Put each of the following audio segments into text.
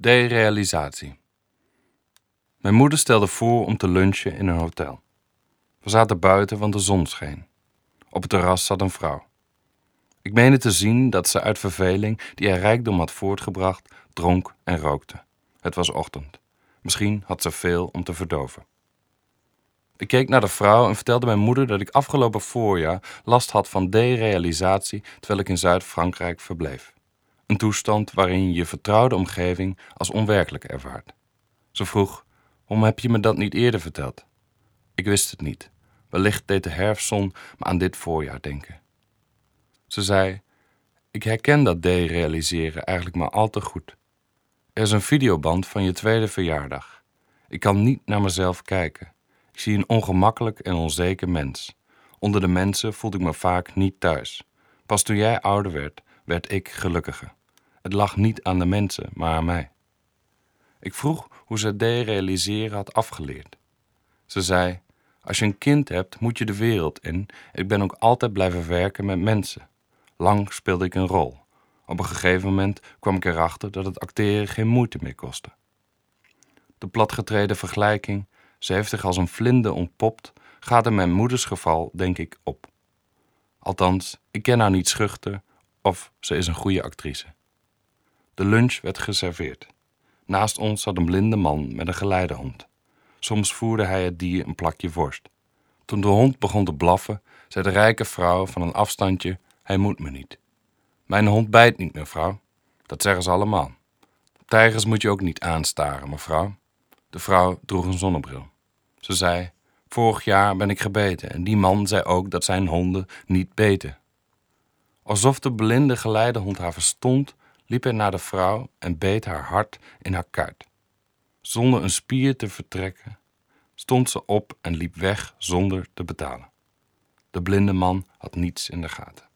Derealisatie. Mijn moeder stelde voor om te lunchen in een hotel. We zaten buiten, want de zon scheen. Op het terras zat een vrouw. Ik meende te zien dat ze uit verveling, die haar rijkdom had voortgebracht, dronk en rookte. Het was ochtend. Misschien had ze veel om te verdoven. Ik keek naar de vrouw en vertelde mijn moeder dat ik afgelopen voorjaar last had van derealisatie terwijl ik in Zuid-Frankrijk verbleef. Een toestand waarin je je vertrouwde omgeving als onwerkelijk ervaart. Ze vroeg: Waarom heb je me dat niet eerder verteld? Ik wist het niet. Wellicht deed de herfstzon me aan dit voorjaar denken. Ze zei: Ik herken dat derealiseren eigenlijk maar al te goed. Er is een videoband van je tweede verjaardag. Ik kan niet naar mezelf kijken. Ik zie een ongemakkelijk en onzeker mens. Onder de mensen voelde ik me vaak niet thuis. Pas toen jij ouder werd, werd ik gelukkiger. Het lag niet aan de mensen, maar aan mij. Ik vroeg hoe ze derealiseren had afgeleerd. Ze zei: Als je een kind hebt, moet je de wereld in. Ik ben ook altijd blijven werken met mensen. Lang speelde ik een rol. Op een gegeven moment kwam ik erachter dat het acteren geen moeite meer kostte. De platgetreden vergelijking, ze heeft zich als een vlinde ontpopt, gaat in mijn moeders geval, denk ik, op. Althans, ik ken haar niet schuchter of ze is een goede actrice. De lunch werd geserveerd. Naast ons zat een blinde man met een geleidehond. Soms voerde hij het dier een plakje worst. Toen de hond begon te blaffen, zei de rijke vrouw van een afstandje: Hij moet me niet. Mijn hond bijt niet, mevrouw. Dat zeggen ze allemaal. Tijgers moet je ook niet aanstaren, mevrouw. De vrouw droeg een zonnebril. Ze zei: Vorig jaar ben ik gebeten en die man zei ook dat zijn honden niet beten. Alsof de blinde geleidehond haar verstond, liep hij naar de vrouw en beet haar hard in haar kuit. Zonder een spier te vertrekken, stond ze op en liep weg zonder te betalen. De blinde man had niets in de gaten.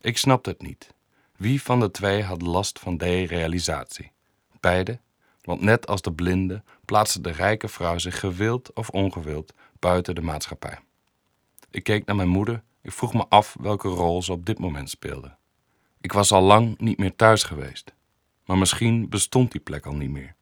Ik snapte het niet. Wie van de twee had last van derealisatie? Beide, want net als de blinde plaatste de rijke vrouw zich gewild of ongewild buiten de maatschappij. Ik keek naar mijn moeder. Ik vroeg me af welke rol ze op dit moment speelde. Ik was al lang niet meer thuis geweest, maar misschien bestond die plek al niet meer.